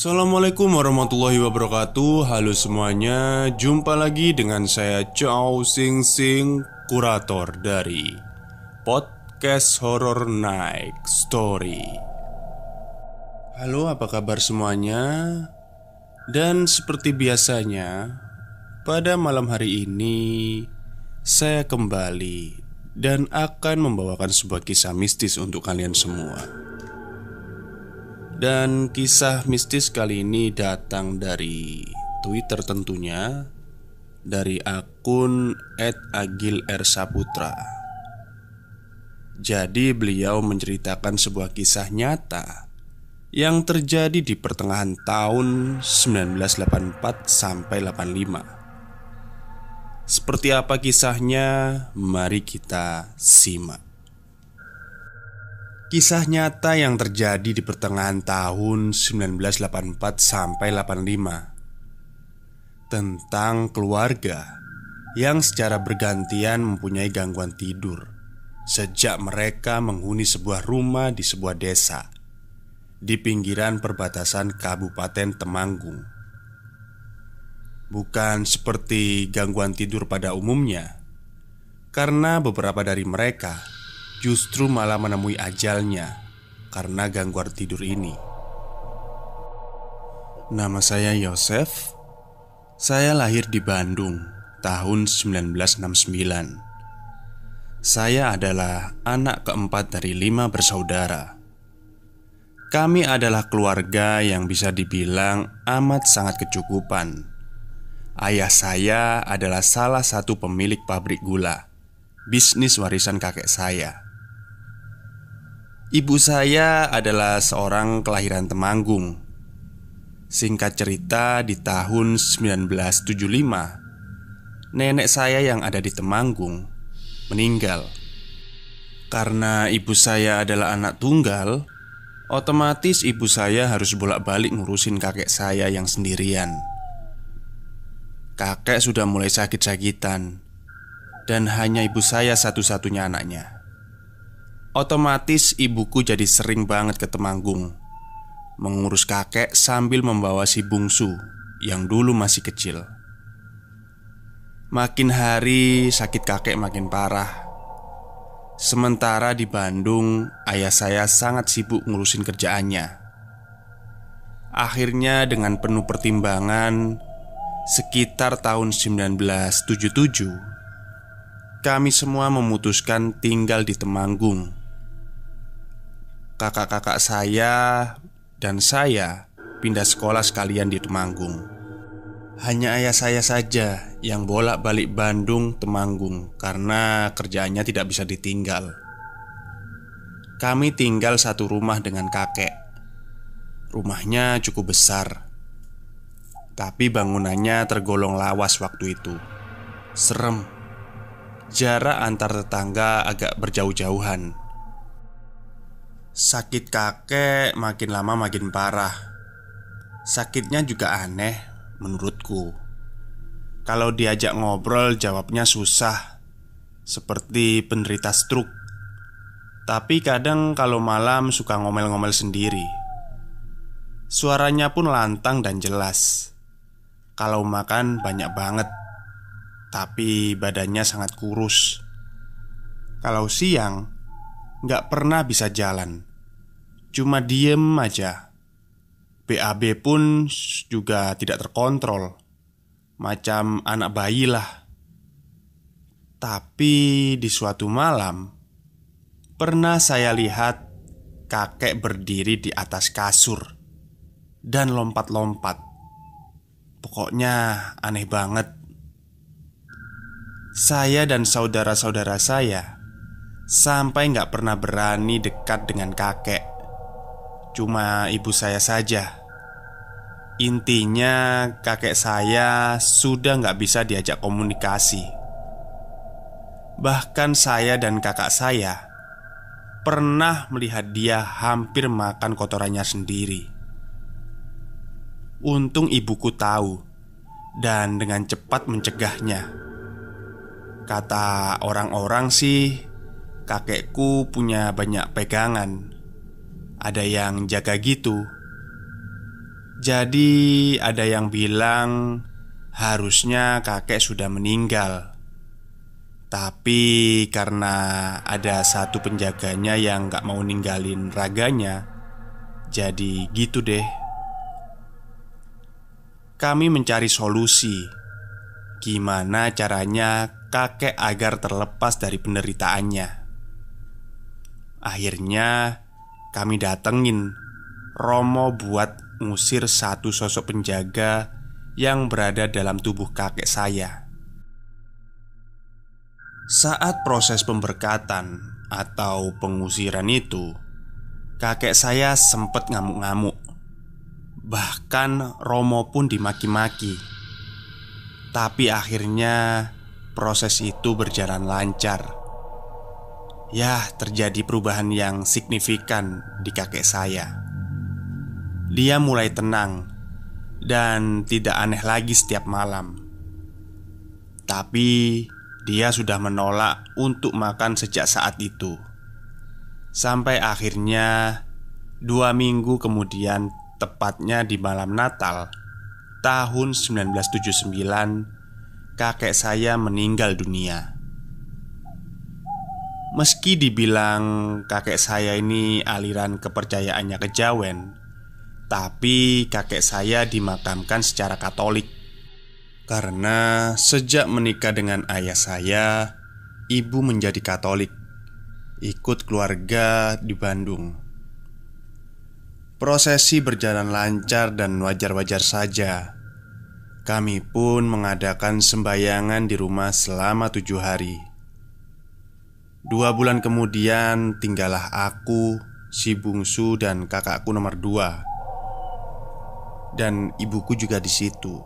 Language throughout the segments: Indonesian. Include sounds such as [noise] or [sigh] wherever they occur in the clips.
Assalamualaikum warahmatullahi wabarakatuh. Halo semuanya. Jumpa lagi dengan saya Chow Sing Sing Kurator dari Podcast Horror Night Story. Halo apa kabar semuanya? Dan seperti biasanya Pada malam hari ini Saya kembali Dan akan membawakan sebuah kisah mistis untuk kalian semua dan kisah mistis kali ini datang dari Twitter tentunya Dari akun @agilrsaputra. Jadi beliau menceritakan sebuah kisah nyata Yang terjadi di pertengahan tahun 1984 sampai 85 Seperti apa kisahnya? Mari kita simak Kisah nyata yang terjadi di pertengahan tahun 1984 sampai 85 Tentang keluarga yang secara bergantian mempunyai gangguan tidur Sejak mereka menghuni sebuah rumah di sebuah desa Di pinggiran perbatasan Kabupaten Temanggung. Bukan seperti gangguan tidur pada umumnya Karena beberapa dari mereka justru malah menemui ajalnya karena gangguan tidur ini. Nama saya Yosef. Saya lahir di Bandung tahun 1969. Saya adalah anak keempat dari lima bersaudara. Kami adalah keluarga yang bisa dibilang amat sangat kecukupan. Ayah saya adalah salah satu pemilik pabrik gula, bisnis warisan kakek saya. Ibu saya adalah seorang kelahiran Temanggung. Singkat cerita, di tahun 1975, nenek saya yang ada di Temanggung meninggal. Karena ibu saya adalah anak tunggal, otomatis ibu saya harus bolak-balik ngurusin kakek saya yang sendirian. Kakek sudah mulai sakit-sakitan, dan hanya ibu saya satu-satunya anaknya. Otomatis ibuku jadi sering banget ke Temanggung Mengurus kakek sambil membawa si bungsu Yang dulu masih kecil. Makin hari sakit kakek makin parah. Sementara di Bandung Ayah saya sangat sibuk ngurusin kerjaannya. Akhirnya dengan penuh pertimbangan Sekitar tahun 1977 Kami semua memutuskan tinggal di Temanggung kakak-kakak saya dan saya pindah sekolah sekalian di Temanggung. Hanya ayah saya saja yang bolak-balik Bandung Temanggung karena kerjaannya tidak bisa ditinggal. Kami tinggal satu rumah dengan kakek. Rumahnya cukup besar, tapi bangunannya tergolong lawas waktu itu. Serem, jarak antar tetangga agak berjauh-jauhan. Sakit kakek makin lama makin parah. Sakitnya juga aneh menurutku. Kalau diajak ngobrol jawabnya susah Seperti penderita stroke Tapi kadang kalau malam suka ngomel-ngomel sendiri Suaranya pun lantang dan jelas Kalau makan banyak banget tapi badannya sangat kurus. Kalau siang, nggak pernah bisa jalan, cuma diem aja. BAB pun juga tidak terkontrol, macam anak bayi lah. Tapi di suatu malam, pernah saya lihat kakek berdiri di atas kasur dan lompat-lompat. Pokoknya aneh banget. Saya dan saudara-saudara saya sampai nggak pernah berani dekat dengan kakek. Cuma ibu saya saja. Intinya, kakek saya sudah nggak bisa diajak komunikasi. Bahkan saya dan kakak saya pernah melihat dia hampir makan kotorannya sendiri. Untung ibuku tahu dan dengan cepat mencegahnya. Kata orang-orang sih, kakekku punya banyak pegangan. Ada yang jaga gitu. Jadi, ada yang bilang harusnya kakek sudah meninggal. Tapi karena ada satu penjaganya yang gak mau ninggalin raganya, jadi gitu deh kami mencari solusi. Gimana caranya kakek agar terlepas dari penderitaannya? Akhirnya, kami datengin Romo buat ngusir satu sosok penjaga yang berada dalam tubuh kakek saya. Saat proses pemberkatan atau pengusiran itu, kakek saya sempat ngamuk-ngamuk. Bahkan Romo pun dimaki-maki Tapi akhirnya proses itu berjalan lancar Ya terjadi perubahan yang signifikan di kakek saya. Dia mulai tenang Dan tidak aneh lagi setiap malam. Tapi dia sudah menolak untuk makan sejak saat itu. Sampai akhirnya Dua minggu kemudian Tepatnya di malam Natal tahun 1979 Kakek saya meninggal dunia Meski dibilang kakek saya ini aliran kepercayaannya kejawen Tapi kakek saya dimakamkan secara katolik Karena sejak menikah dengan ayah saya Ibu menjadi katolik Ikut keluarga di Bandung Prosesi berjalan lancar dan wajar-wajar saja. Kami pun mengadakan sembayangan di rumah selama tujuh hari. Dua bulan kemudian, tinggallah aku, si bungsu, dan kakakku nomor dua, dan ibuku juga di situ.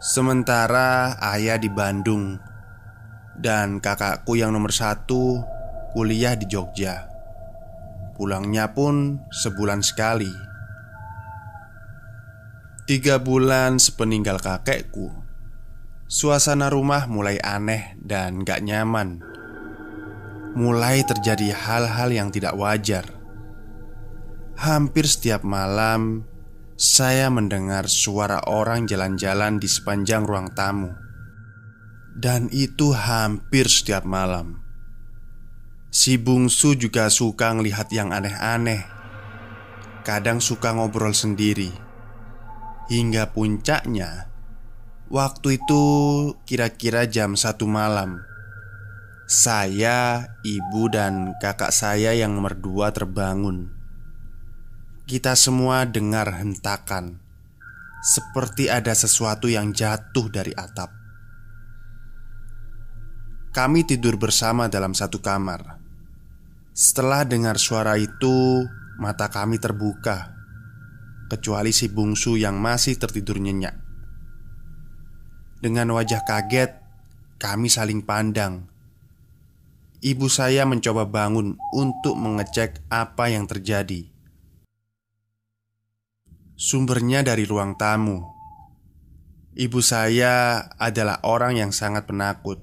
Sementara ayah di Bandung, dan kakakku yang nomor satu kuliah di Jogja. Pulangnya pun sebulan sekali Tiga bulan sepeninggal kakekku Suasana rumah mulai aneh dan gak nyaman Mulai terjadi hal-hal yang tidak wajar. Hampir setiap malam Saya mendengar suara orang jalan-jalan di sepanjang ruang tamu. Dan itu hampir setiap malam. Si bungsu juga suka ngelihat yang aneh-aneh. Kadang suka ngobrol sendiri. Hingga puncaknya Waktu itu kira-kira jam satu malam Saya, ibu, dan kakak saya yang nomor dua terbangun Kita semua dengar hentakan Seperti ada sesuatu yang jatuh dari atap Kami tidur bersama dalam satu kamar setelah dengar suara itu, mata kami terbuka, kecuali si bungsu yang masih tertidur nyenyak. Dengan wajah kaget, kami saling pandang. Ibu saya mencoba bangun untuk mengecek apa yang terjadi. Sumbernya dari ruang tamu. Ibu saya adalah orang yang sangat penakut.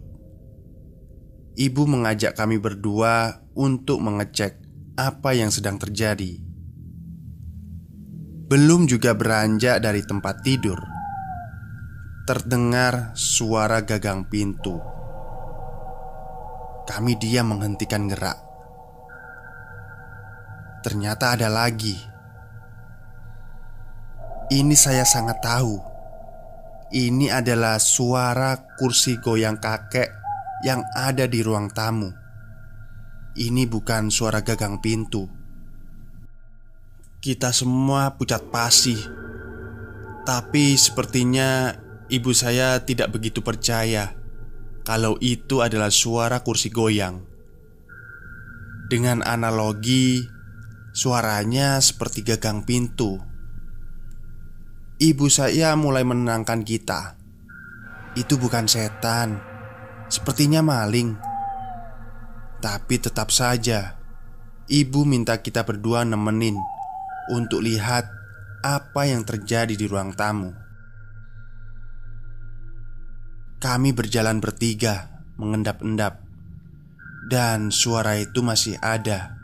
Ibu mengajak kami berdua untuk mengecek apa yang sedang terjadi. Belum juga beranjak dari tempat tidur, terdengar suara gagang pintu. Kami diam menghentikan gerak. Ternyata ada lagi. Ini saya sangat tahu. Ini adalah suara kursi goyang kakek yang ada di ruang tamu. Ini bukan suara gagang pintu. Kita semua pucat pasi, tapi sepertinya ibu saya tidak begitu percaya kalau itu adalah suara kursi goyang. Dengan analogi, suaranya seperti gagang pintu. Ibu saya mulai menenangkan kita. Itu bukan setan, sepertinya maling. Tapi tetap saja, ibu minta kita berdua nemenin untuk lihat apa yang terjadi di ruang tamu. Kami berjalan bertiga, mengendap-endap, dan suara itu masih ada.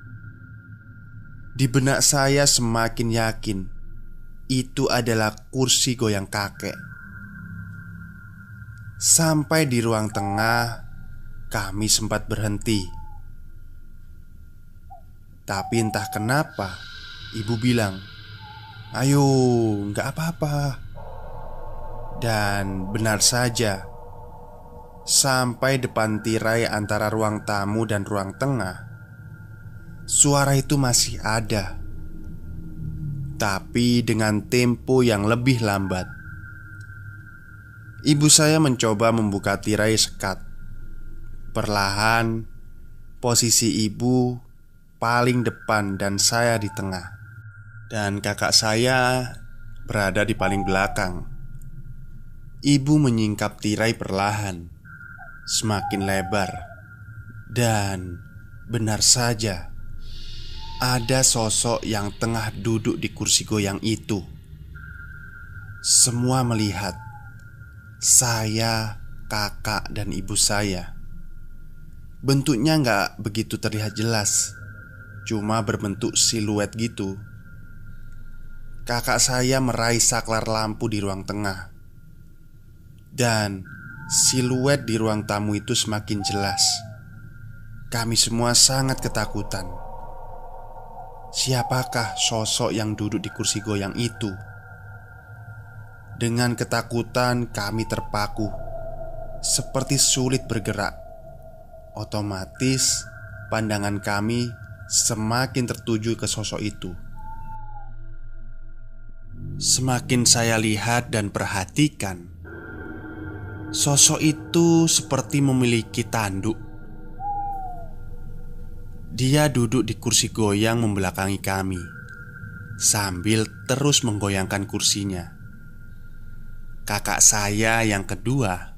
Di benak saya semakin yakin itu adalah kursi goyang kakek. Sampai di ruang tengah, kami sempat berhenti. Tapi entah kenapa, ibu bilang, "Ayo, nggak apa-apa." Dan benar saja, Sampai depan tirai antara ruang tamu dan ruang tengah. Suara itu masih ada Tapi dengan tempo yang lebih lambat. Ibu saya mencoba membuka tirai sekat. Perlahan Posisi ibu paling depan dan saya di tengah. Dan kakak saya berada di paling belakang. Ibu menyingkap tirai perlahan semakin lebar, dan benar saja ada sosok yang tengah duduk di kursi goyang itu. Semua melihat saya, kakak, dan ibu saya. Bentuknya nggak begitu terlihat jelas, cuma berbentuk siluet gitu. Kakak saya meraih saklar lampu di ruang tengah, dan Siluet di ruang tamu itu semakin jelas. Kami semua sangat ketakutan. Siapakah sosok yang duduk di kursi goyang itu? Dengan ketakutan, kami terpaku, seperti sulit bergerak. Otomatis, pandangan kami semakin tertuju ke sosok itu. Semakin saya lihat dan perhatikan, Sosok itu seperti memiliki tanduk. Dia duduk di kursi goyang membelakangi kami sambil terus menggoyangkan kursinya. Kakak saya yang kedua,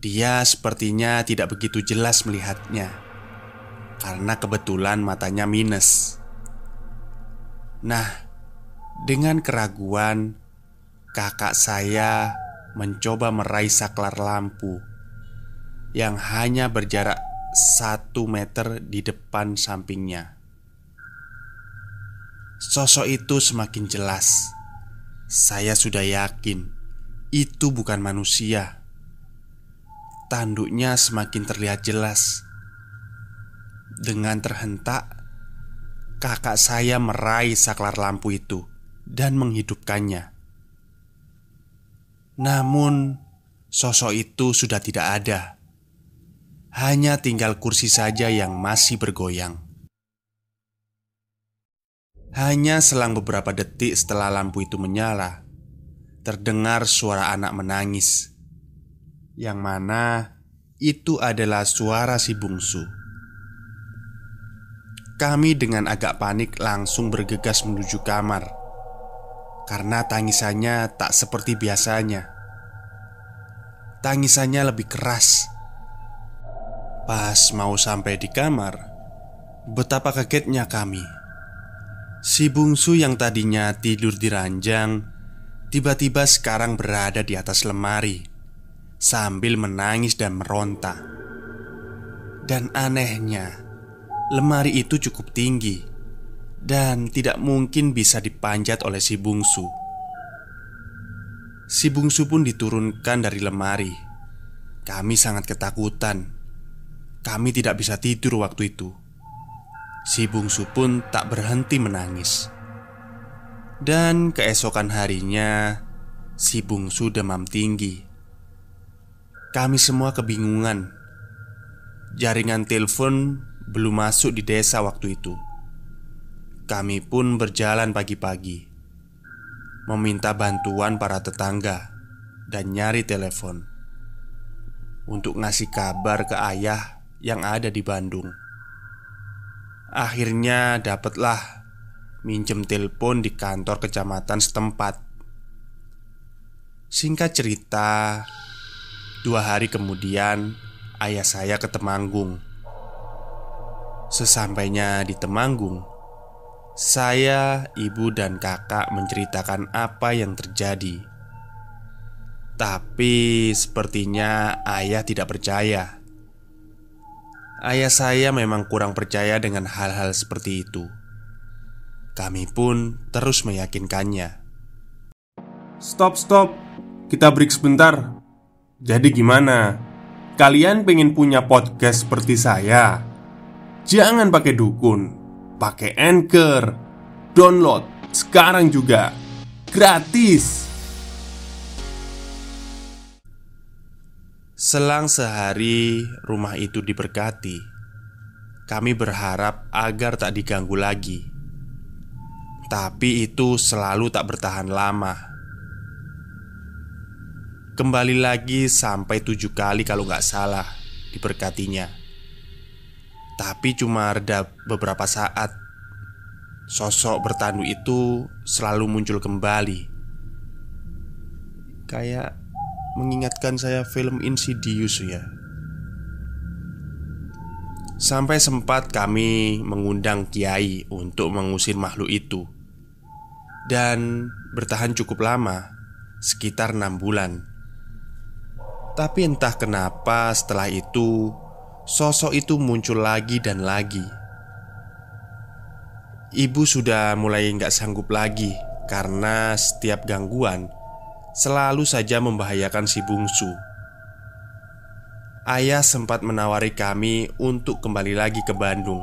dia sepertinya tidak begitu jelas melihatnya karena kebetulan matanya minus. Nah, dengan keraguan, kakak saya mencoba meraih saklar lampu yang hanya berjarak satu meter di depan sampingnya. Sosok itu semakin jelas. Saya sudah yakin itu bukan manusia. Tanduknya semakin terlihat jelas. Dengan terhentak, kakak saya meraih saklar lampu itu dan menghidupkannya. Namun, sosok itu sudah tidak ada. Hanya tinggal kursi saja yang masih bergoyang. Hanya selang beberapa detik setelah lampu itu menyala, terdengar suara anak menangis, yang mana itu adalah suara si bungsu. Kami dengan agak panik langsung bergegas menuju kamar karena tangisannya tak seperti biasanya. Tangisannya lebih keras. Pas mau sampai di kamar, betapa kagetnya kami. Si bungsu yang tadinya tidur di ranjang, tiba-tiba sekarang berada di atas lemari sambil menangis dan meronta. Dan anehnya, lemari itu cukup tinggi dan tidak mungkin bisa dipanjat oleh si bungsu. Si bungsu pun diturunkan dari lemari. Kami sangat ketakutan. Kami tidak bisa tidur waktu itu. Si bungsu pun tak berhenti menangis. Dan keesokan harinya, si bungsu demam tinggi. Kami semua kebingungan. Jaringan telepon belum masuk di desa waktu itu. Kami pun berjalan pagi-pagi, meminta bantuan para tetangga, dan nyari telepon untuk ngasih kabar ke ayah yang ada di Bandung. Akhirnya dapatlah minjem telepon di kantor kecamatan setempat. Singkat cerita, dua hari kemudian ayah saya ke Temanggung. Sesampainya di Temanggung, saya, ibu, dan kakak menceritakan apa yang terjadi. Tapi sepertinya ayah tidak percaya. Ayah saya memang kurang percaya dengan hal-hal seperti itu. Kami pun terus meyakinkannya. Stop, stop. Kita break sebentar. Jadi gimana? Kalian pengen punya podcast seperti saya? Jangan pakai dukun, pakai Anchor. Download sekarang juga. Gratis. Selang sehari rumah itu diberkati Kami berharap agar tak diganggu lagi Tapi itu selalu tak bertahan lama Kembali lagi sampai tujuh kali kalau nggak salah diberkatinya Tapi cuma reda beberapa saat. Sosok bertandu itu selalu muncul kembali. Kayak mengingatkan saya film Insidious ya. Sampai sempat kami mengundang kiai untuk mengusir makhluk itu. Dan bertahan cukup lama Sekitar enam bulan. Tapi entah kenapa setelah itu Sosok itu muncul lagi dan lagi Ibu sudah mulai nggak sanggup lagi Karena setiap gangguan selalu saja membahayakan si bungsu. Ayah sempat menawari kami untuk kembali lagi ke Bandung,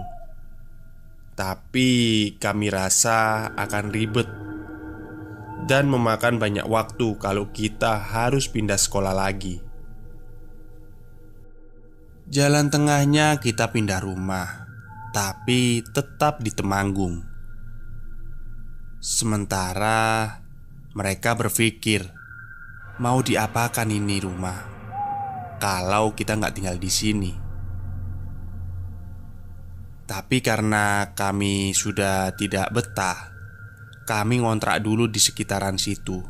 tapi kami rasa akan ribet dan memakan banyak waktu kalau kita harus pindah sekolah lagi. Jalan tengahnya kita pindah rumah, tapi tetap di Temanggung. Sementara mereka berpikir Mau diapakan ini rumah? Kalau kita nggak tinggal di sini. Tapi karena kami sudah tidak betah Kami ngontrak dulu di sekitaran situ.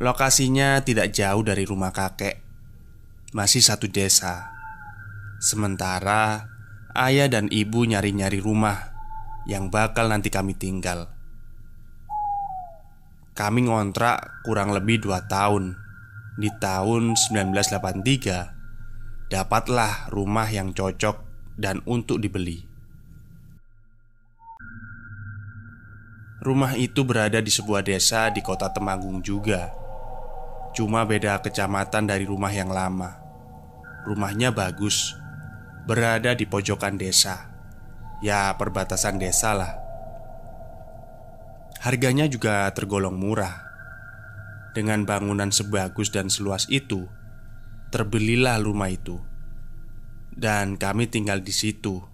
Lokasinya tidak jauh dari rumah kakek Masih satu desa Sementara ayah dan ibu nyari-nyari rumah Yang bakal nanti kami tinggal. Kami ngontrak kurang lebih 2 tahun. Di tahun 1983 Dapatlah rumah yang cocok dan untuk dibeli. Rumah itu berada di sebuah desa di kota Temanggung juga. Cuma beda kecamatan dari rumah yang lama. Rumahnya bagus Berada di pojokan desa Ya perbatasan desa lah Harganya juga tergolong murah. Dengan bangunan sebagus dan seluas itu, terbelilah rumah itu, dan kami tinggal di situ.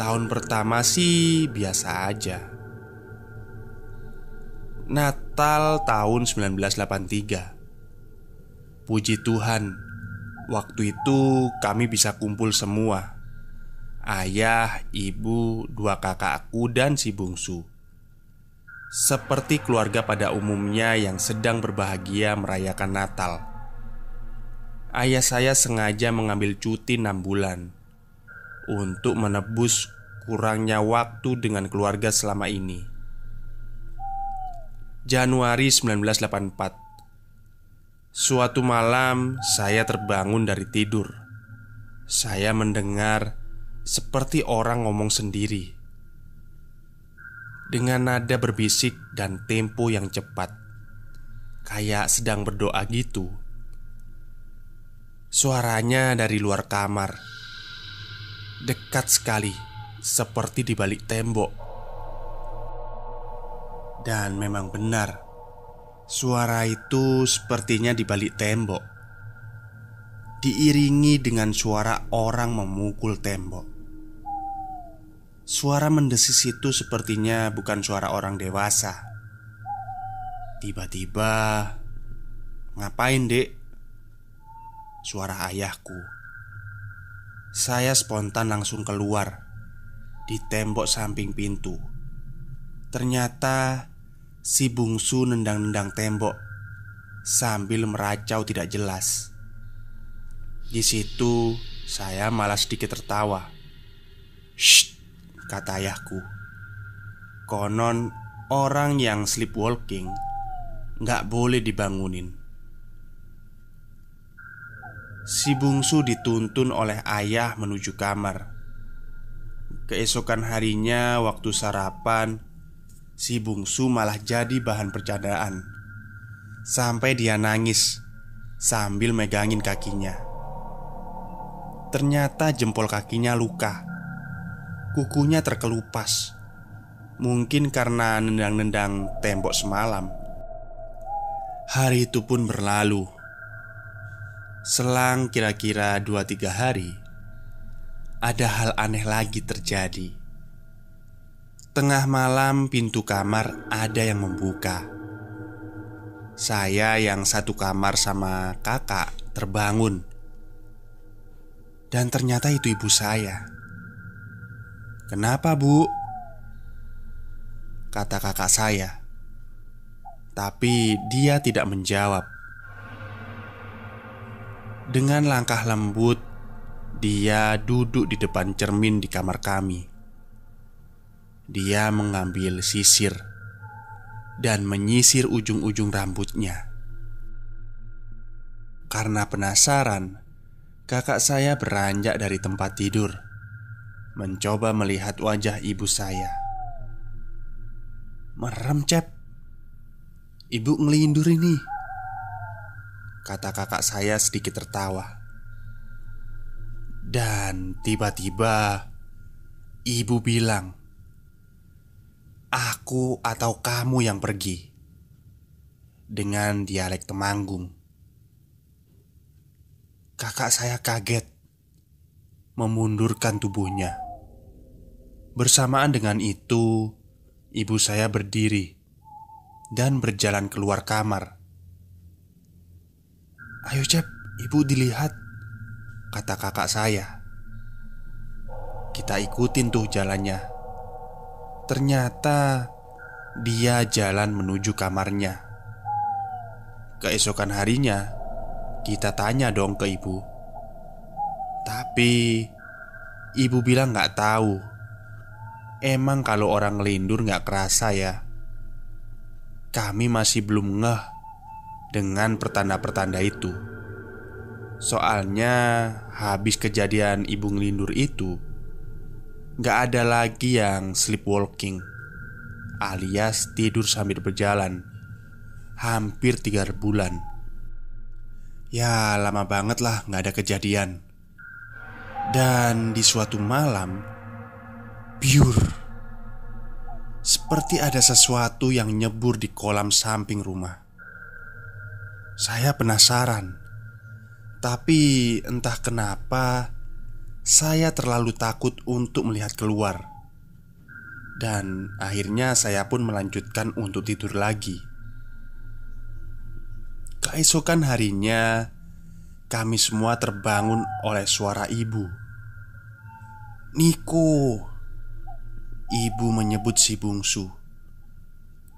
Tahun pertama sih biasa aja. Natal tahun 1983 Puji Tuhan Waktu itu kami bisa kumpul semua Ayah, ibu, dua kakakku dan si bungsu seperti keluarga pada umumnya yang sedang berbahagia merayakan Natal. Ayah saya sengaja mengambil cuti enam bulan untuk menebus kurangnya waktu dengan keluarga selama ini. Januari 1984 Suatu malam saya terbangun dari tidur Saya mendengar seperti orang ngomong sendiri dengan nada berbisik dan tempo yang cepat. kayak sedang berdoa gitu. Suaranya dari luar kamar, dekat sekali, seperti di balik tembok. Dan memang benar, suara itu sepertinya di balik tembok, diiringi dengan suara orang memukul tembok. Suara mendesis itu sepertinya bukan suara orang dewasa. Tiba-tiba, ngapain, Dek? Suara ayahku. Saya spontan langsung keluar di tembok samping pintu. Ternyata si bungsu nendang-nendang tembok sambil meracau tidak jelas. Di situ saya malah sedikit tertawa. Shh, kata ayahku. Konon orang yang sleepwalking nggak boleh dibangunin. Si bungsu dituntun oleh ayah menuju kamar. Keesokan harinya, waktu sarapan, si bungsu malah jadi bahan percandaan. Sampai dia nangis sambil megangin kakinya. Ternyata jempol kakinya luka. Kukunya terkelupas. Mungkin karena nendang-nendang tembok semalam. Hari itu pun berlalu. Selang kira-kira 2-3 hari Ada hal aneh lagi terjadi Tengah malam pintu kamar ada yang membuka. Saya yang satu kamar sama kakak terbangun. Dan ternyata itu ibu saya. Kenapa bu? Kata kakak saya. Tapi dia tidak menjawab. Dengan langkah lembut, dia duduk di depan cermin di kamar kami. Dia mengambil sisir dan menyisir ujung-ujung rambutnya. Karena penasaran, kakak saya beranjak dari tempat tidur, mencoba melihat wajah ibu saya. Merem, Cep. Ibu ngelindur ini. Kata kakak saya sedikit tertawa Dan tiba-tiba Ibu bilang Aku atau kamu yang pergi Dengan dialek Temanggung. Kakak saya kaget Memundurkan tubuhnya. Bersamaan dengan itu Ibu saya berdiri Dan berjalan keluar kamar. Ayo Cep, ibu dilihat Kata kakak saya. Kita ikutin tuh jalannya Ternyata Dia jalan menuju kamarnya. Keesokan harinya Kita tanya dong ke ibu. Tapi Ibu bilang gak tahu. Emang kalau orang ngelindur gak kerasa ya. Kami masih belum ngeh dengan pertanda-pertanda itu. Soalnya, habis kejadian ibu ngelindur itu, gak ada lagi yang sleepwalking, alias tidur sambil berjalan, hampir tiga bulan. Ya, lama banget lah gak ada kejadian. Dan di suatu malam, pure seperti ada sesuatu yang nyebur di kolam samping rumah. Saya penasaran, tapi entah kenapa saya terlalu takut untuk melihat keluar, dan akhirnya saya pun melanjutkan untuk tidur lagi. Keesokan harinya, kami semua terbangun oleh suara ibu. Niko, ibu menyebut si bungsu.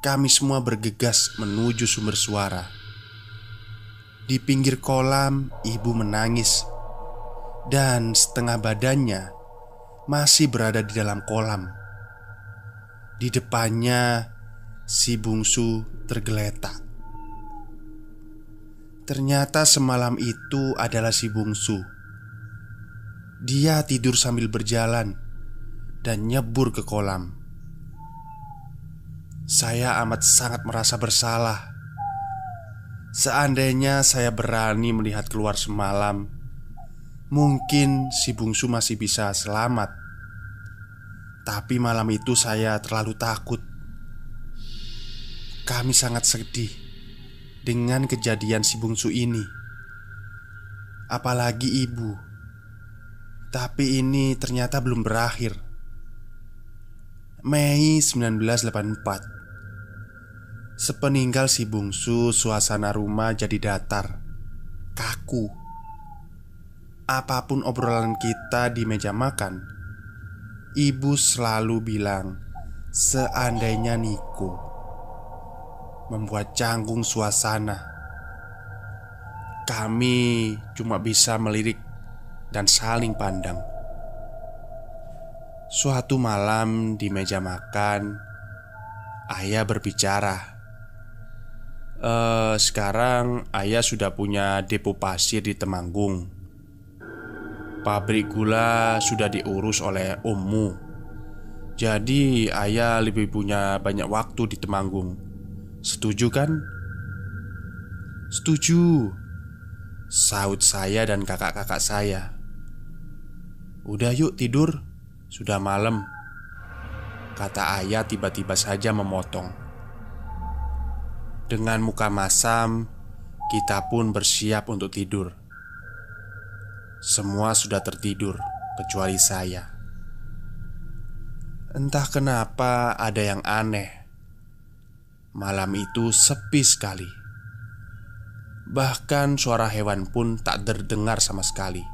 Kami semua bergegas menuju sumber suara. Di pinggir kolam, ibu menangis, dan setengah badannya masih berada di dalam kolam. Di depannya, si bungsu tergeletak. Ternyata semalam itu adalah si bungsu. Dia tidur sambil berjalan dan nyebur ke kolam. Saya amat sangat merasa bersalah Seandainya saya berani melihat keluar semalam, mungkin si bungsu masih bisa selamat. Tapi malam itu saya terlalu takut. Kami sangat sedih dengan kejadian si bungsu ini. Apalagi ibu. Tapi ini ternyata belum berakhir. Mei 1984 Sepeninggal si bungsu, suasana rumah jadi datar, kaku. Apa pun obrolan kita di meja makan, ibu selalu bilang, "Seandainya Niko membuat canggung suasana, kami cuma bisa melirik dan saling pandang." Suatu malam di meja makan, ayah berbicara uh, sekarang ayah sudah punya depo pasir di Temanggung. Pabrik gula sudah diurus oleh ommu. Jadi ayah lebih punya banyak waktu di Temanggung. Setuju kan? Setuju. Saut saya dan kakak-kakak saya. Udah yuk tidur. Sudah malam. Kata ayah tiba-tiba saja memotong. Dengan muka masam, kita pun bersiap untuk tidur. Semua sudah tertidur, kecuali saya. Entah kenapa ada yang aneh. Malam itu sepi sekali. Bahkan suara hewan pun tak terdengar sama sekali.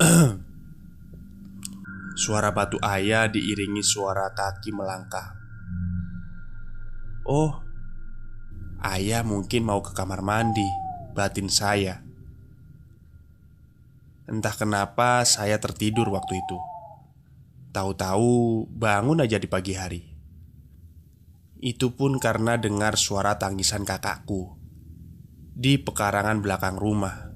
[clears throat] suara batu ayah diiringi suara kaki melangkah. Oh, Ayah mungkin mau ke kamar mandi Batin saya Entah kenapa saya tertidur waktu itu. Tahu-tahu bangun aja di pagi hari. Itu pun karena dengar suara tangisan kakakku Di pekarangan belakang rumah.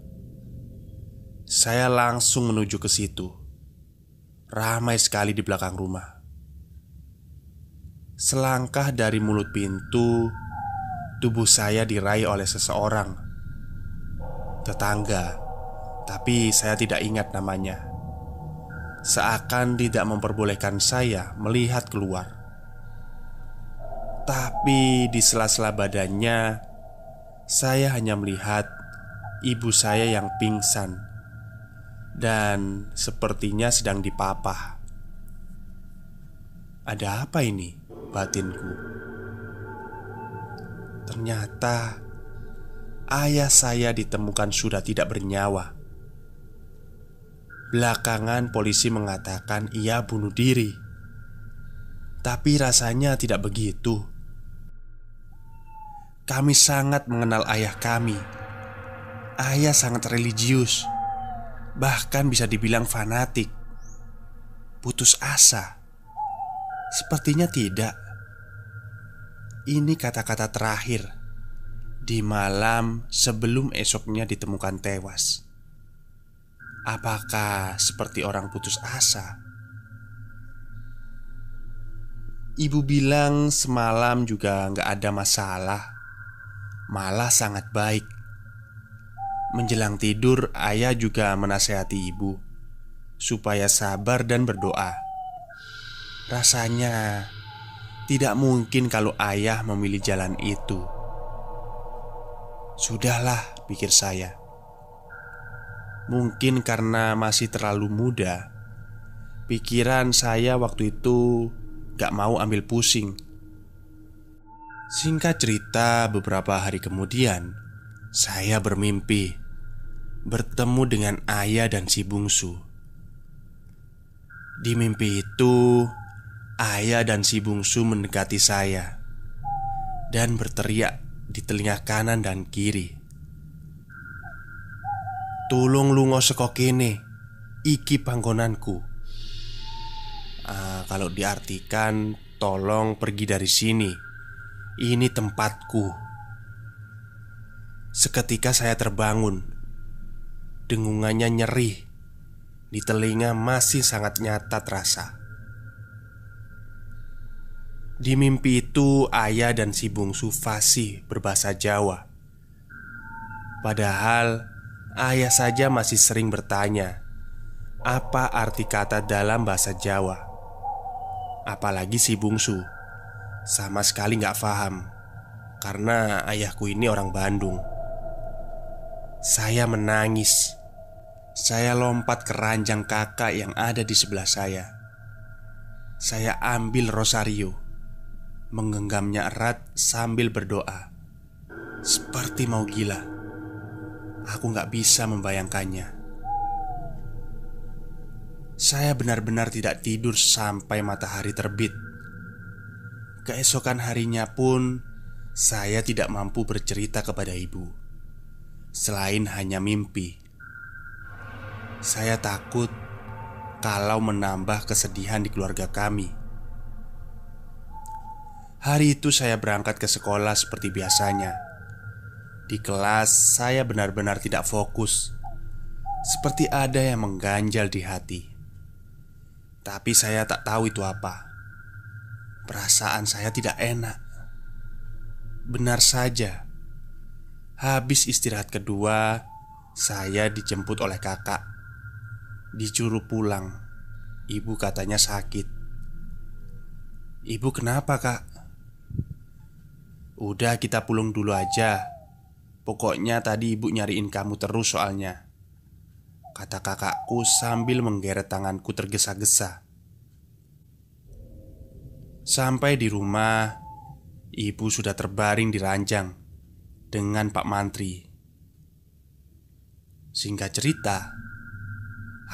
Saya langsung menuju ke situ. Ramai sekali di belakang rumah. Selangkah dari mulut pintu Tubuh saya diraih oleh seseorang. Tetangga Tapi saya tidak ingat namanya Seakan tidak memperbolehkan saya melihat keluar Tapi di sela-sela badannya Saya hanya melihat Ibu saya yang pingsan Dan sepertinya sedang dipapah Ada apa ini? Batinku Ternyata ayah saya ditemukan sudah tidak bernyawa. Belakangan polisi mengatakan ia bunuh diri, tapi rasanya tidak begitu. Kami sangat mengenal ayah kami. Ayah sangat religius, bahkan bisa dibilang fanatik. Putus asa, sepertinya tidak. Ini kata-kata terakhir di malam sebelum esoknya ditemukan tewas. Apakah seperti orang putus asa? Ibu bilang semalam juga nggak ada masalah, malah sangat baik. Menjelang tidur, ayah juga menasehati ibu supaya sabar dan berdoa. Rasanya tidak mungkin kalau ayah memilih jalan itu. Sudahlah, pikir saya. Mungkin karena masih terlalu muda, pikiran saya waktu itu gak mau ambil pusing. Singkat cerita, beberapa hari kemudian saya bermimpi bertemu dengan ayah dan si bungsu. Di mimpi itu, Ayah dan si bungsu mendekati saya dan berteriak di telinga kanan dan kiri. Tulung lungo seko kene, iki panggonanku. Uh, kalau diartikan, tolong pergi dari sini. Ini tempatku. Seketika saya terbangun. Dengungannya nyeri. Di telinga masih sangat nyata terasa. Di mimpi itu ayah dan si bungsu fasih berbahasa Jawa Padahal ayah saja masih sering bertanya apa arti kata dalam bahasa Jawa. Apalagi si bungsu, sama sekali nggak paham karena ayahku ini orang Bandung. Saya menangis. Saya lompat ke ranjang kakak yang ada di sebelah saya. Saya ambil rosario, menggenggamnya erat sambil berdoa, seperti mau gila. Aku nggak bisa membayangkannya. Saya benar-benar tidak tidur sampai matahari terbit. Keesokan harinya pun, saya tidak mampu bercerita kepada ibu, selain hanya mimpi. Saya takut kalau menambah kesedihan di keluarga kami. Hari itu, saya berangkat ke sekolah seperti biasanya. Di kelas, saya benar-benar tidak fokus, seperti ada yang mengganjal di hati. Tapi saya tak tahu itu apa. Perasaan saya tidak enak. Benar saja, habis istirahat kedua, saya dijemput oleh kakak. Dicuru pulang. Ibu katanya sakit. Ibu kenapa, Kak? Udah kita pulang dulu aja. Pokoknya tadi ibu nyariin kamu terus soalnya. Kata kakakku sambil menggeret tanganku tergesa-gesa. Sampai di rumah Ibu sudah terbaring di ranjang Dengan Pak Mantri. Singkat cerita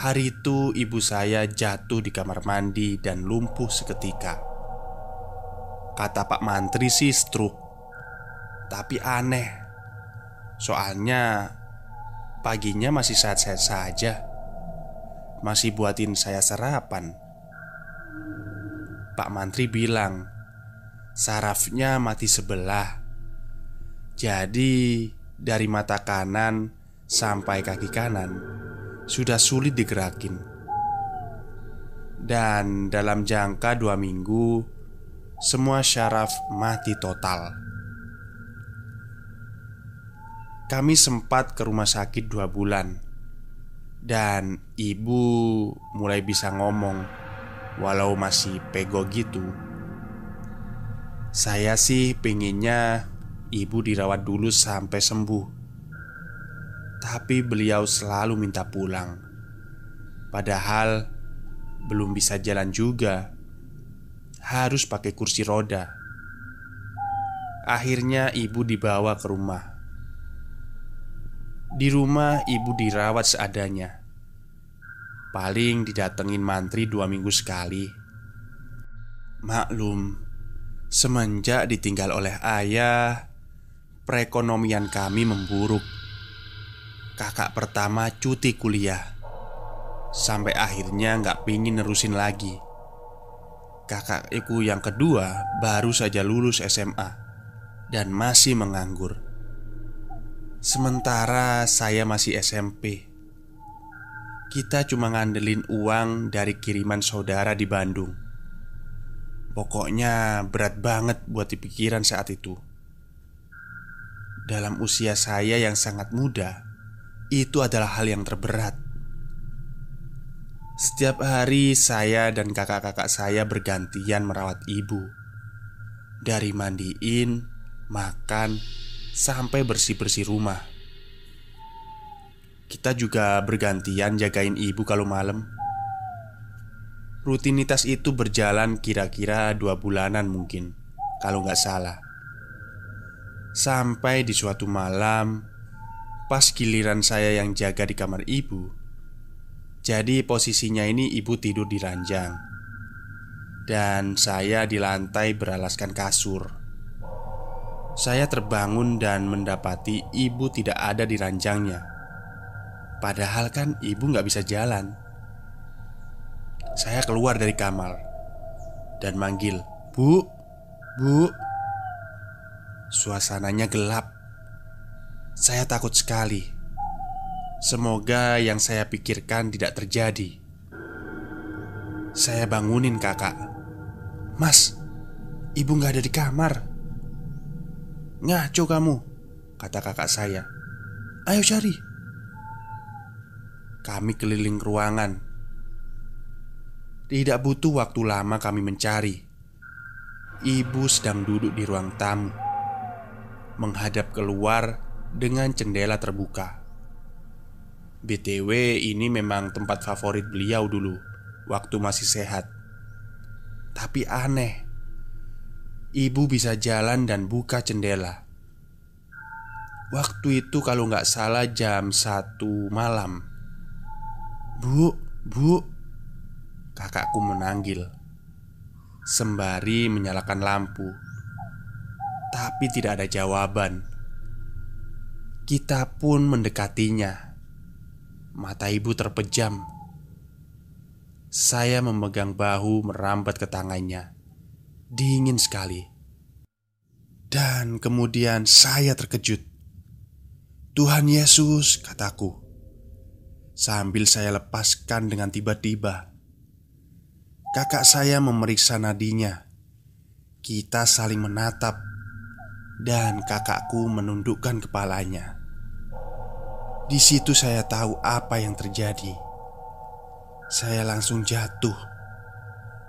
Hari itu ibu saya jatuh di kamar mandi dan lumpuh seketika. Kata Pak Mantri sih stroke Tapi aneh Soalnya Paginya masih sehat-sehat saja. Masih buatin saya sarapan Pak Mantri bilang Sarafnya mati sebelah. Jadi dari mata kanan sampai kaki kanan Sudah sulit digerakin. Dan dalam jangka dua minggu Semua syaraf mati total kami sempat ke rumah sakit dua bulan. Dan ibu mulai bisa ngomong Walau masih pego gitu. Saya sih pengennya ibu dirawat dulu sampai sembuh. Tapi beliau selalu minta pulang. Padahal belum bisa jalan juga. Harus pakai kursi roda. Akhirnya ibu dibawa ke rumah di rumah ibu dirawat seadanya. Paling didatengin mantri dua minggu sekali. Maklum Semenjak ditinggal oleh ayah Perekonomian kami memburuk. Kakak pertama cuti kuliah. Sampai akhirnya nggak pingin nerusin lagi. Kakak Kakakku yang kedua baru saja lulus SMA Dan masih menganggur Sementara saya masih SMP Kita cuma ngandelin uang dari kiriman saudara di Bandung. Pokoknya berat banget buat dipikiran saat itu. Dalam usia saya yang sangat muda Itu adalah hal yang terberat. Setiap hari saya dan kakak-kakak saya bergantian merawat ibu. Dari mandiin, makan, sampai bersih-bersih rumah. Kita juga bergantian jagain ibu kalau malam. Rutinitas itu berjalan kira-kira dua bulanan mungkin, kalau nggak salah. Sampai di suatu malam, pas giliran saya yang jaga di kamar ibu, jadi posisinya ini ibu tidur di ranjang, dan saya di lantai beralaskan kasur. Saya terbangun dan mendapati ibu tidak ada di ranjangnya. Padahal kan ibu nggak bisa jalan. Saya keluar dari kamar Dan manggil Bu, Bu. Suasananya gelap. Saya takut sekali. Semoga yang saya pikirkan tidak terjadi. Saya bangunin kakak. Mas, ibu nggak ada di kamar Ngaco kamu Kata kakak saya. Ayo cari. Kami keliling ruangan. Tidak butuh waktu lama kami mencari. Ibu sedang duduk di ruang tamu Menghadap keluar dengan jendela terbuka. BTW ini memang tempat favorit beliau dulu Waktu masih sehat. Tapi aneh Ibu bisa jalan dan buka jendela. Waktu itu kalau nggak salah jam satu malam. Bu, bu. Kakakku menanggil. Sembari menyalakan lampu. Tapi tidak ada jawaban. Kita pun mendekatinya. Mata ibu terpejam. Saya memegang bahu merambat ke tangannya. Dingin sekali. Dan kemudian saya terkejut. Tuhan Yesus, kataku. Sambil saya lepaskan dengan tiba-tiba. Kakak saya memeriksa nadinya. Kita saling menatap dan kakakku menundukkan kepalanya. Di situ saya tahu apa yang terjadi. Saya langsung jatuh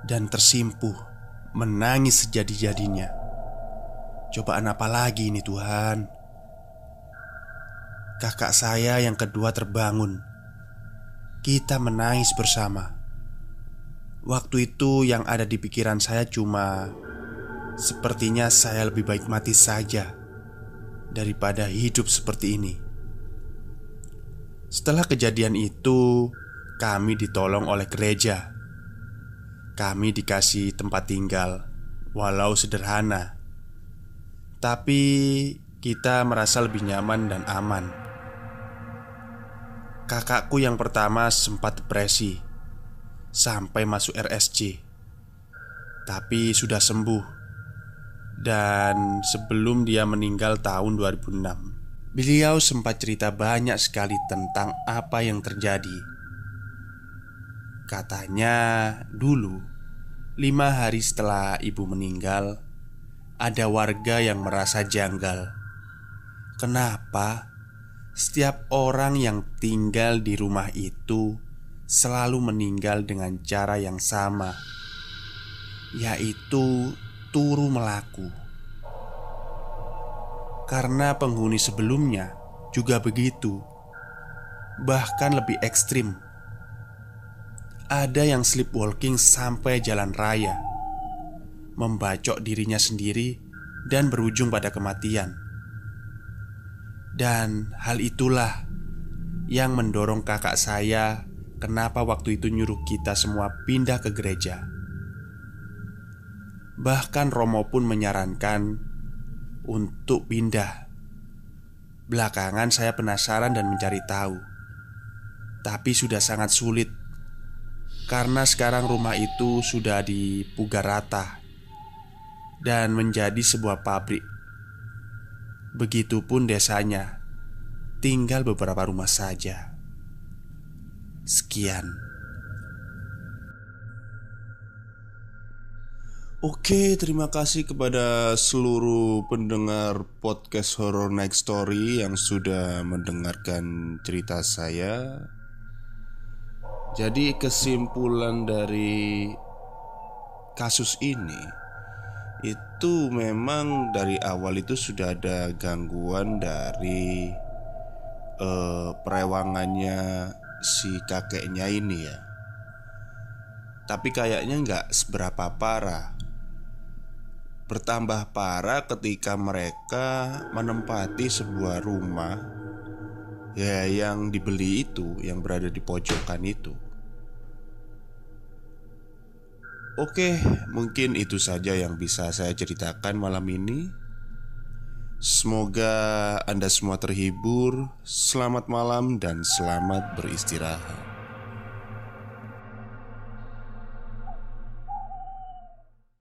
dan tersimpuh, menangis sejadi-jadinya. Cobaan apa lagi ini, Tuhan? Kakak saya yang kedua terbangun. Kita menangis bersama. Waktu itu yang ada di pikiran saya cuma Sepertinya saya lebih baik mati saja Daripada hidup seperti ini setelah kejadian itu, kami ditolong oleh gereja. Kami dikasih tempat tinggal, walau sederhana, tapi kita merasa lebih nyaman dan aman. Kakakku yang pertama sempat depresi sampai masuk RSC, tapi sudah sembuh. Dan sebelum dia meninggal tahun 2006 Beliau sempat cerita banyak sekali tentang apa yang terjadi. Katanya, dulu lima hari setelah ibu meninggal, ada warga yang merasa janggal. Kenapa setiap orang yang tinggal di rumah itu selalu meninggal dengan cara yang sama, yaitu turu melaku? Karena penghuni sebelumnya juga begitu Bahkan lebih ekstrim Ada yang sleepwalking sampai jalan raya Membacok dirinya sendiri Dan berujung pada kematian Dan hal itulah Yang mendorong kakak saya Kenapa waktu itu nyuruh kita semua pindah ke gereja Bahkan Romo pun menyarankan untuk pindah. Belakangan saya penasaran dan mencari tahu, tapi sudah sangat sulit karena sekarang rumah itu sudah dipugar rata dan menjadi sebuah pabrik. Begitupun desanya, tinggal beberapa rumah saja. Sekian. Oke, terima kasih kepada seluruh pendengar podcast Horror Night Story yang sudah mendengarkan cerita saya. Jadi, kesimpulan dari kasus ini itu memang dari awal itu sudah ada gangguan dari uh, perewangannya si kakeknya ini ya. Tapi kayaknya nggak seberapa parah bertambah parah ketika mereka menempati sebuah rumah ya yang dibeli itu yang berada di pojokan itu. Oke, mungkin itu saja yang bisa saya ceritakan malam ini. Semoga Anda semua terhibur. Selamat malam dan selamat beristirahat.